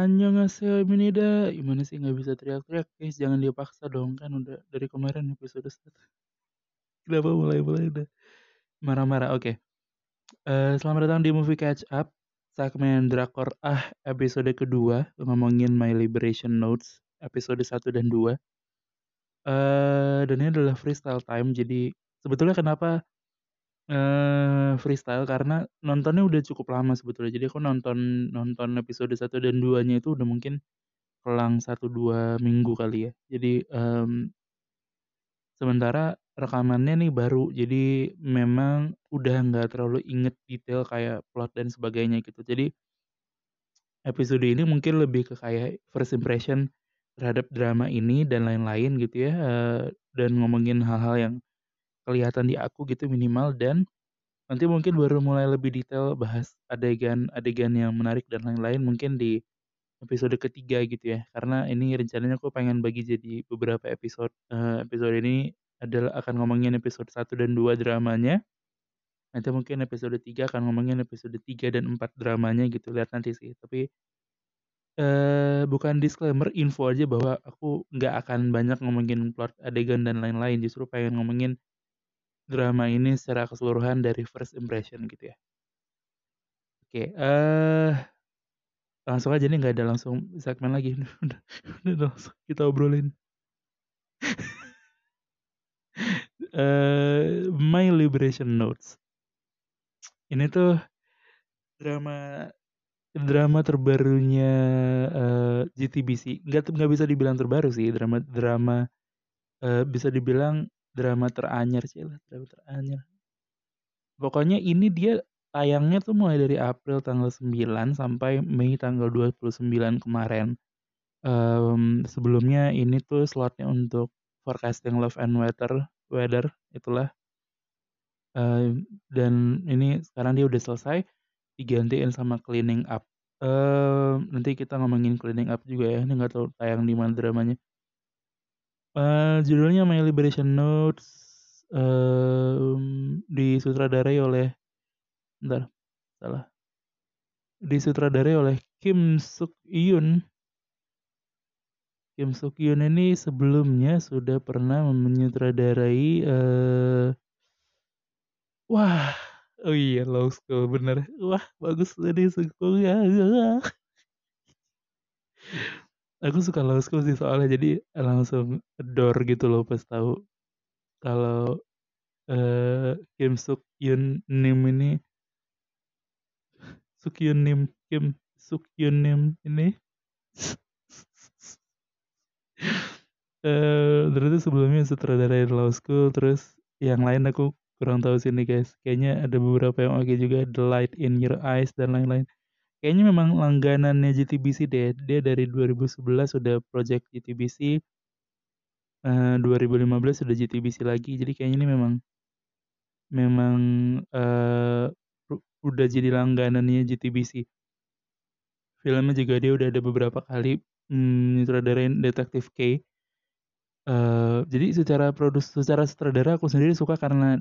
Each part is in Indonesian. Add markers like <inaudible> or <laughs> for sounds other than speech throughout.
Annyeonghaseyo minida. Gimana sih nggak bisa teriak-teriak? Guys jangan dipaksa dong kan udah dari kemarin episode 1 kenapa mulai-mulai udah marah-marah? Oke. Eh, selamat datang di Movie Catch Up segmen drakor ah episode kedua ngomongin My Liberation Notes episode 1 dan 2 eh dan ini adalah freestyle time jadi sebetulnya kenapa freestyle karena nontonnya udah cukup lama sebetulnya. Jadi aku nonton nonton episode 1 dan 2 nya itu udah mungkin kelang 1-2 minggu kali ya. Jadi em, sementara rekamannya nih baru. Jadi memang udah nggak terlalu inget detail kayak plot dan sebagainya gitu. Jadi episode ini mungkin lebih ke kayak first impression terhadap drama ini dan lain-lain gitu ya eh, dan ngomongin hal-hal yang kelihatan di aku gitu minimal dan nanti mungkin baru mulai lebih detail bahas adegan-adegan yang menarik dan lain-lain mungkin di episode ketiga gitu ya. Karena ini rencananya aku pengen bagi jadi beberapa episode Eh, episode ini adalah akan ngomongin episode 1 dan 2 dramanya. Nanti mungkin episode 3 akan ngomongin episode 3 dan 4 dramanya gitu lihat nanti sih. Tapi eh bukan disclaimer info aja bahwa aku nggak akan banyak ngomongin plot adegan dan lain-lain. Justru pengen ngomongin drama ini secara keseluruhan dari first impression gitu ya? Oke eh langsung aja nih nggak ada langsung segmen lagi. <laughs> Udah, udah langsung kita obrolin. <laughs> Eh My Liberation Notes. Ini tuh drama drama terbarunya eh, JTBC nggak nggak bisa dibilang terbaru sih drama drama eh, bisa dibilang drama teranyar sih lah drama teranyar. Pokoknya ini dia tayangnya tuh mulai dari April tanggal 9 sampai Mei tanggal 29 kemarin. Em, sebelumnya ini tuh slotnya untuk forecasting love and weather weather itulah. Eh, dan ini sekarang dia udah selesai digantiin sama cleaning up. Eh nanti kita ngomongin cleaning up juga ya ini nggak tahu tayang di mana dramanya eh judulnya My Liberation Notes em, disutradarai oleh bentar salah. Disutradarai oleh Kim Suk Hyun Kim Suk Hyun ini sebelumnya sudah pernah menyutradarai eh wah oh iya Law School bener. Wah bagus tadi ya aku suka Law School sih soalnya jadi langsung adore gitu loh pas tahu kalau eh Kim Suk Hyun Nim ini Suk Hyun Nim Kim Suk Hyun Nim ini. <laughs> Eh ternyata sebelumnya sutradara Law School terus yang lain aku kurang tahu sini guys. Kayaknya ada beberapa yang oke juga The Light in Your Eyes dan lain-lain kayaknya memang langganannya JTBC deh. Dia dari 2011 sudah project JTBC eh 2015 sudah JTBC lagi. Jadi kayaknya ini memang memang ru- udah jadi langganannya JTBC filmnya juga dia udah ada beberapa kali. Mm, nyutradarain Detektif K. Eh jadi secara produs secara sutradara aku sendiri suka karena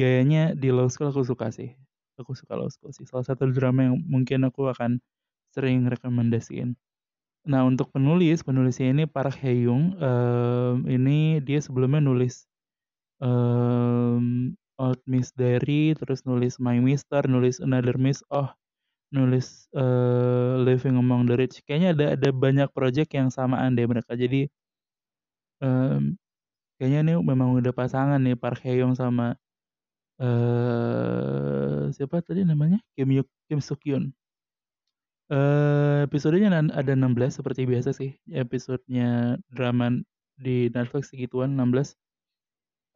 gayanya di Law School aku suka sih aku suka Law School sih. Salah satu drama yang mungkin aku akan sering rekomendasiin. Nah untuk penulis penulisnya ini Park Hae Young Em, ini dia sebelumnya nulis em Old Miss Diary terus nulis My Mister nulis Another Miss oh nulis eh, Living Among the Rich. Kayaknya ada ada banyak project yang samaan deh mereka. Jadi em, kayaknya ini memang udah pasangan nih Park Hae Young sama eh siapa tadi namanya? Kim Yuk Kim Suk Hyun. Eh episodenya ada 16 seperti biasa sih. Episodenya drama di Netflix segituan 16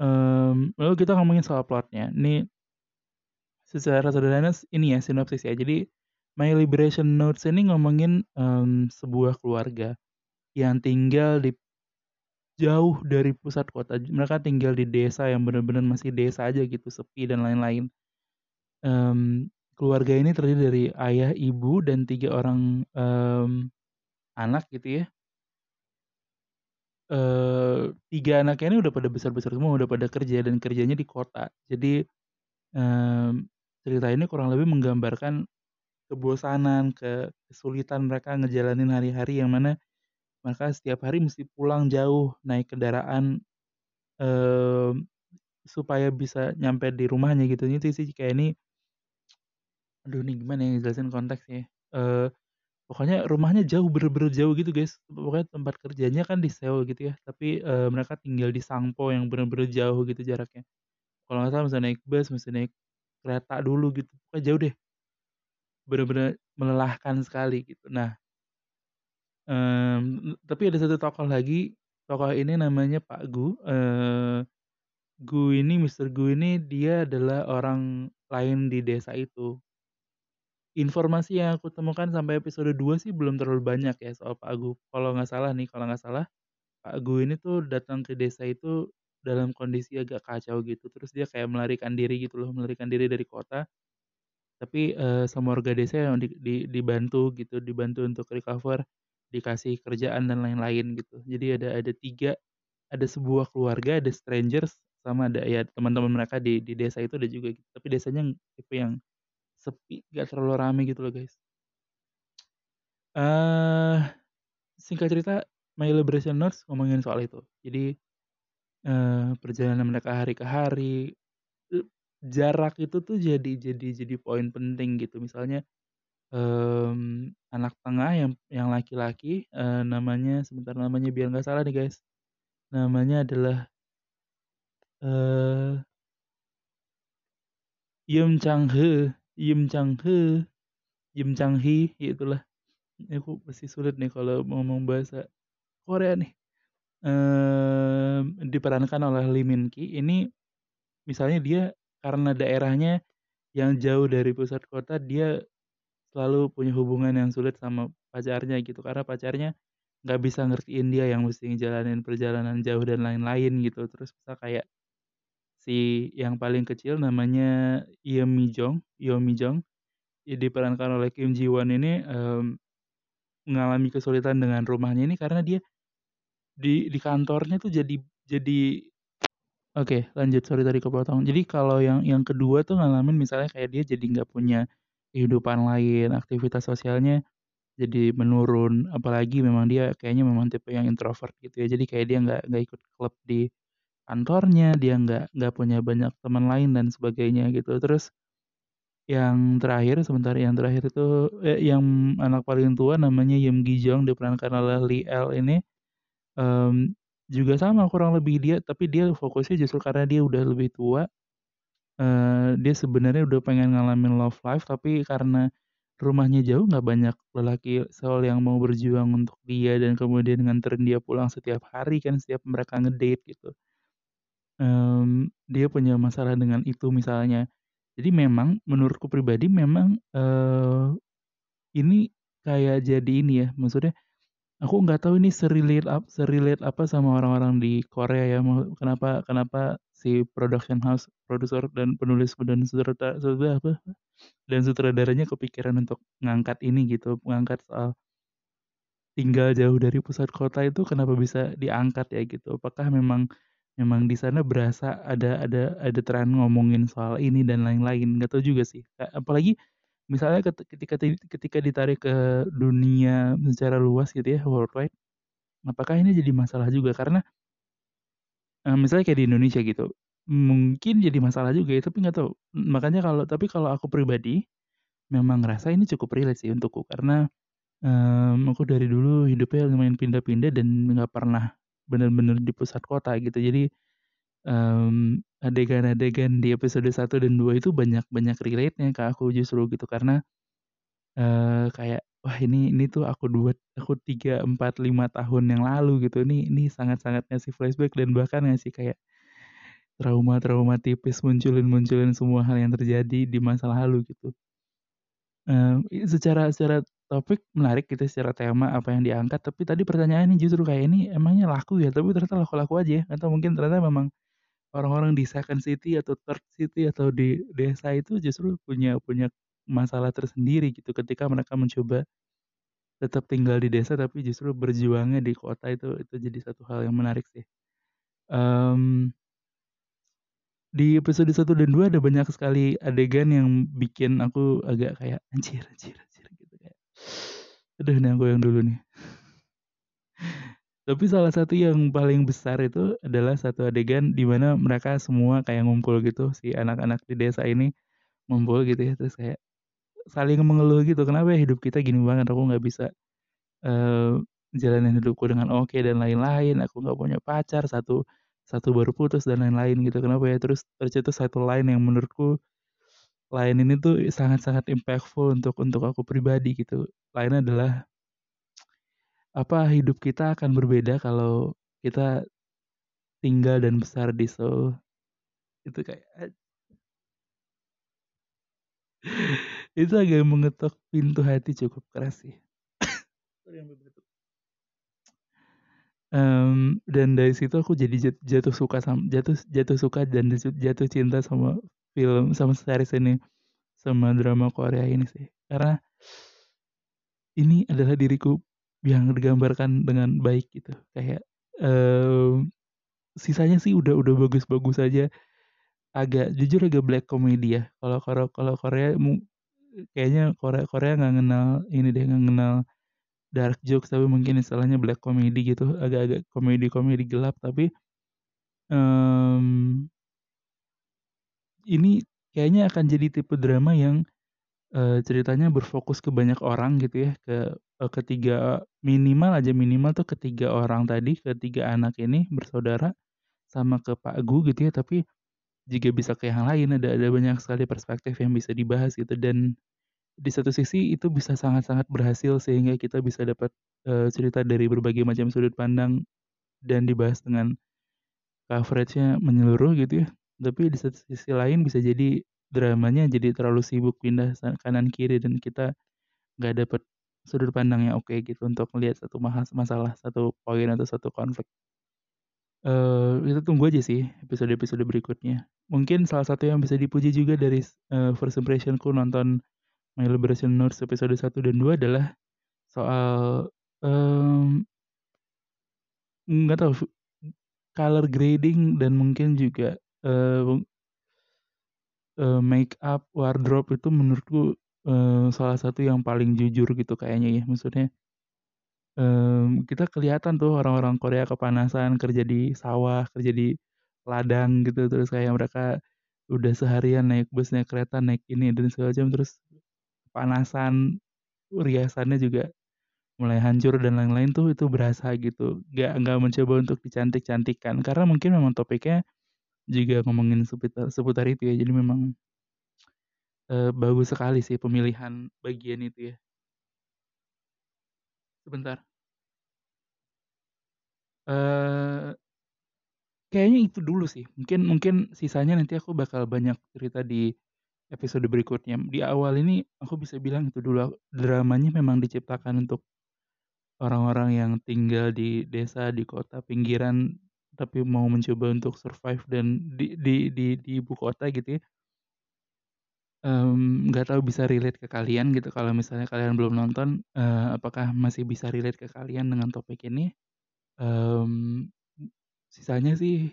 Em, lalu kita ngomongin soal plotnya. Ini secara sederhana ini ya sinopsis ya. Jadi My Liberation Notes ini ngomongin em, sebuah keluarga yang tinggal di jauh dari pusat kota. Mereka tinggal di desa yang benar-benar masih desa aja gitu, sepi dan lain-lain. Em, keluarga ini terdiri dari ayah, ibu, dan tiga orang em, anak gitu ya. Eh, tiga anaknya ini udah pada besar-besar semua, udah pada kerja dan kerjanya di kota. Jadi em, cerita ini kurang lebih menggambarkan kebosanan, ke kesulitan mereka ngejalanin hari-hari yang mana mereka setiap hari mesti pulang jauh naik kendaraan, mmm, supaya bisa nyampe di rumahnya gitu. Itu sih kayak ini aduh ini gimana ya ngejelasin konteksnya, eee, pokoknya rumahnya jauh, bener-bener jauh gitu guys. Pokoknya tempat kerjanya kan di Seoul gitu ya, tapi, eee, mereka tinggal di Sangpo yang bener-bener jauh gitu jaraknya. Kalau nggak salah mesti naik bus, mesti naik kereta dulu gitu, pokoknya jauh deh. Bener-bener melelahkan sekali gitu. Nah mmm, tapi ada satu tokoh lagi, tokoh ini namanya Pak Gu, eee, Gu ini, Mister Gu ini dia adalah orang lain di desa itu. Informasi yang aku temukan sampai episode 2 sih belum terlalu banyak ya soal Pak Gu. Kalau nggak salah nih, kalau nggak salah, Pak Gu ini tuh datang ke desa itu dalam kondisi agak kacau gitu, terus dia kayak melarikan diri gitu loh, melarikan diri dari kota. Tapi, eee, sama warga desa yang di di dibantu gitu, dibantu untuk recover, dikasih kerjaan dan lain-lain gitu. Jadi ada ada 3, ada sebuah keluarga, ada strangers, sama ada ya teman-teman mereka di di desa itu ada juga gitu, tapi desanya tipe yang sepi, nggak terlalu rame gitu loh guys. Eee, singkat cerita, My Liberation Notes ngomongin soal itu. Jadi, eee, perjalanan mereka hari ke hari, jarak itu tuh jadi jadi jadi poin penting gitu. Misalnya, mmm, anak tengah yang yang laki-laki, eee, namanya sebentar namanya biar nggak salah nih guys, namanya adalah eee Yoon Chang-he Yoon Chang-he Yoon Chang-hee, ya itulah. Ini aku masih sulit nih kalau ngomong bahasa Korea nih. Mmm, diperankan oleh Lee Min-ki, ini misalnya dia karena daerahnya yang jauh dari pusat kota, dia selalu punya hubungan yang sulit sama pacarnya gitu, karena pacarnya nggak bisa ngertiin dia yang mesti ngejalanin perjalanan jauh dan lain-lain gitu. Terus misal kayak si yang paling kecil namanya Yeon Mi-jong Yeon Mi-jong, ya diperankan oleh Kim Ji-won ini, mmm, mengalami kesulitan dengan rumahnya ini karena dia di di kantornya tuh jadi jadi oke lanjut, sorry tadi kepotong. Jadi kalau yang yang kedua tuh ngalamin misalnya kayak dia jadi nggak punya kehidupan lain, aktivitas sosialnya jadi menurun, apalagi memang dia kayaknya memang tipe yang introvert gitu ya. Jadi kayak dia nggak nggak ikut klub di kantornya, dia nggak nggak punya banyak teman lain dan sebagainya gitu. Terus yang terakhir, sebentar yang terakhir itu eh, yang anak paling tua namanya Yeon Gi-jong diperankan oleh Lee El ini, mmm, juga sama kurang lebih dia tapi dia fokusnya justru karena dia udah lebih tua, dia sebenarnya udah pengen ngalamin love life tapi karena rumahnya jauh nggak banyak lelaki Seoul yang mau berjuang untuk dia dan kemudian nganterin dia pulang setiap hari kan, setiap mereka ngedate gitu. Mmm, dia punya masalah dengan itu misalnya. Jadi memang menurutku pribadi memang, eee, ini kayak jadi ini ya, maksudnya aku nggak tahu ini se-relate ap se-relate apa sama orang-orang di Korea ya, kenapa kenapa si production house, produser dan penulis dan sutrata apa, dan sutradaranya kepikiran untuk ngangkat ini gitu, ngangkat soal tinggal jauh dari pusat kota itu kenapa bisa diangkat ya gitu. Apakah memang memang di sana berasa ada ada ada tren ngomongin soal ini dan lain-lain, nggak tahu juga sih. Apalagi misalnya ket ketika ti ketika ditarik ke dunia secara luas gitu ya, worldwide, apakah ini jadi masalah juga? Karena eee, misalnya kayak di Indonesia gitu, mungkin jadi masalah juga ya, tapi nggak tahu. Makanya kalau tapi kalau aku pribadi, memang ngerasa ini cukup relate sih untukku, karena, mmm, aku dari dulu hidupnya lumayan pindah-pindah dan nggak pernah bener-bener di pusat kota gitu. Jadi, mmm, adegan-adegan di episode 1 dan 2 itu banyak banyak relate-nya ke aku justru gitu, karena, eee, kayak, wah ini ini tuh aku 2 aku 3, 4, 5 tahun yang lalu gitu, ini ini sangat-sangat ngasih flashback dan bahkan ngasih kayak trauma-trauma tipis, munculin-munculin semua hal yang terjadi di masa lalu gitu. I secara secara topik menarik gitu, secara tema apa yang diangkat, tapi tadi pertanyaannya justru kayak, "Ini emangnya laku ya?" Tapi ternyata laku-laku aja ya, atau mungkin ternyata memang orang-orang di second city atau third city atau di desa itu justru punya punya masalah tersendiri gitu ketika mereka mencoba tetap tinggal di desa tapi justru berjuangnya di kota itu itu jadi satu hal yang menarik sih. Mmm di episode 1 dan 2 ada banyak sekali adegan yang bikin aku agak kayak, "Anjir anjir anjir," gitu kayak, "Aduh ini aku yang dulu nih." Tapi salah satu yang paling besar itu adalah satu adegan di mana mereka semua kayak ngumpul gitu, si anak-anak di desa ini ngumpul gitu ya, terus kayak saling mengeluh gitu, "Kenapa ya hidup kita gini banget, aku nggak bisa, eee, jalanin hidupku dengan oke dan lain-lain, aku nggak punya pacar, satu satu baru putus dan lain-lain gitu, kenapa ya?" Terus tercetus satu line yang menurutku line ini tuh sangat-sangat impactful untuk untuk aku pribadi gitu. Line-nya adalah apa, "Hidup kita akan berbeda kalau kita tinggal dan besar di Seoul." Itu kayak ad <laughs> Itu agak mengetok pintu hati cukup keras sih. Mmm, dan dari situ aku jadi jat jatuh suka sam jatuh jatuh suka dan jatu jatuh cinta sama film sama series ini, sama drama Korea ini sih. Karena ini adalah diriku yang digambarkan dengan baik gitu. Kayak, mmm, sisanya sih udah udah bagus-bagus aja. Agak jujur agak black comedy ya. Kalau karo kalau Korea kayaknya Korea Korea nggak ngenal ini deh, nggak ngenal dark jokes, tapi mungkin istilahnya black comedy gitu, agak-agak komedi-komedi gelap tapi, mmm ini kayaknya akan jadi tipe drama yang, eee, ceritanya berfokus ke banyak orang gitu ya, ke eee, ketiga minimal aja, minimal tuh ketiga orang tadi, ketiga anak ini bersaudara, sama ke Pak Gu gitu ya, tapi juga bisa ke yang lain, ada ada banyak sekali perspektif yang bisa dibahas gitu dan di satu sisi itu bisa sangat-sangat berhasil sehingga kita bisa dapat, eee, cerita dari berbagai macam sudut pandang dan dibahas dengan coverage-nya menyeluruh gitu ya. Tapi di satu sisi lain bisa jadi dramanya jadi terlalu sibuk pindah kanan kiri dan kita nggak dapet sudut pandang yang oke gitu untuk melihat satu masalah, satu poin atau satu konflik. Eee, kita tunggu aja sih episode-episode berikutnya. Mungkin salah satu yang bisa dipuji juga dari eee, first impression-ku nonton My Liberation Notes episode 1 dan 2 adalah soal, mmm nggak tahu color grading dan mungkin juga, eee eee, make up, wardrobe itu menurutku, eee, salah satu yang paling jujur gitu kayaknya ya. Maksudnya, mmm, kita kelihatan tuh orang-orang Korea kepanasan kerja di sawah, kerja di ladang gitu, terus kayak mereka udah seharian naik bus, naik kereta, naik ini dan segala macam, terus kepanasan, riasannya juga mulai hancur dan lain-lain tuh itu berasa gitu. Nggak nggak mencoba untuk dicantik-cantikkan, karena mungkin memang topiknya juga ngomongin seputar seputar itu ya, jadi memang eee, bagus sekali sih pemilihan bagian itu ya. Sebentar. Eee kayaknya itu dulu sih, mungkin mungkin sisanya nanti aku bakal banyak cerita di episode berikutnya. Di awal ini aku bisa bilang itu dulu, dramanya memang diciptakan untuk orang-orang yang tinggal di desa, di kota pinggiran, tapi mau mencoba untuk survive dan di di di di ibu kota gitu ya. Nggak tahu bisa relate ke kalian gitu kalau misalnya kalian belum nonton, eee, apakah masih bisa relate ke kalian dengan topik ini? Mmm, sisanya sih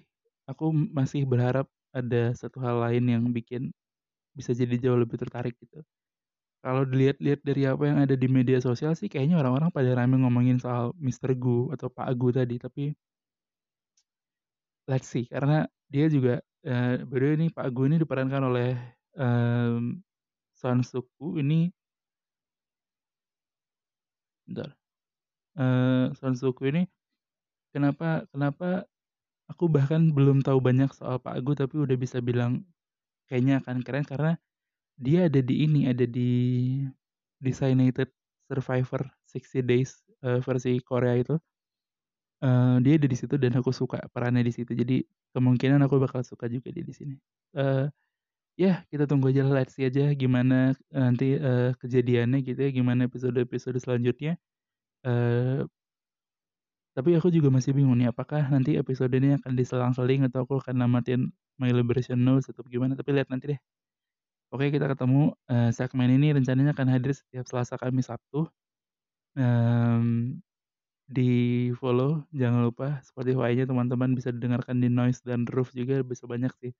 aku masih berharap ada satu hal lain yang bikin bisa jadi jauh lebih tertarik gitu. Kalau dilihat-lihat dari apa yang ada di media sosial sih kayaknya orang-orang pada rame ngomongin soal Mister Gu atau Pak Gu tadi, tapi let's see, karena dia juga, by the way ini Pak Gu ini diperankan oleh, Son Suk-ku ini bentar, eee, Son Suk-ku ini kenapa kenapa aku bahkan belum tahu banyak soal Pak Gu, tapi udah bisa bilang kayaknya akan keren karena dia ada di ini, ada di Designated Survivor 60 Days, eee, versi Korea itu. Eee, dia ada di situ dan aku suka perannya di situ, jadi kemungkinan aku bakal suka juga dia di sini. Eee, ya kita tunggu aja, let's see aja gimana, eee, nanti, eee, kejadiannya gitu ya, gimana episode-episode selanjutnya. Eee tapi aku juga masih bingung nih, apakah nanti episode ini akan diselang-seling atau aku akan namatin My Liberation Notes atau gimana, tapi lihat nanti deh. Oke kita ketemu, eee, segmen ini rencananya akan hadir setiap Selasa, Kamis, Sabtu. Mmm, di-follow jangan lupa Spotify-nya teman-teman bisa didengarkan di Noise dan Roof juga bisa banyak sih.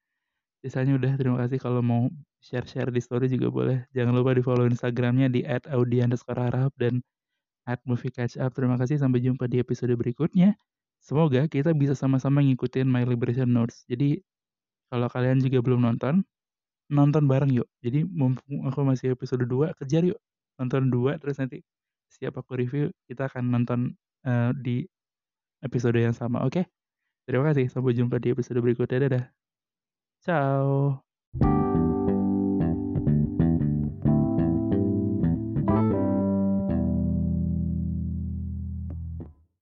Sisanya udah terima kasih kalau mau share-share di story juga boleh. Jangan lupa di follow Instagramnya di @audi_harap dan @moviecatchup. Terima kasih sampai jumpa di episode berikutnya. Semoga kita bisa sama-sama ngikutin My Liberation Notes. Jadi kalau kalian juga belum nonton, nonton bareng yuk. Jadi mumpung aku masih episode 2, kejar yuk. Nonton 2 terus nanti siap aku review, kita akan nonton uh, di episode yang sama. Oke? Okay? Terima kasih. Sampai jumpa di episode berikutnya. Dadah. Ciao.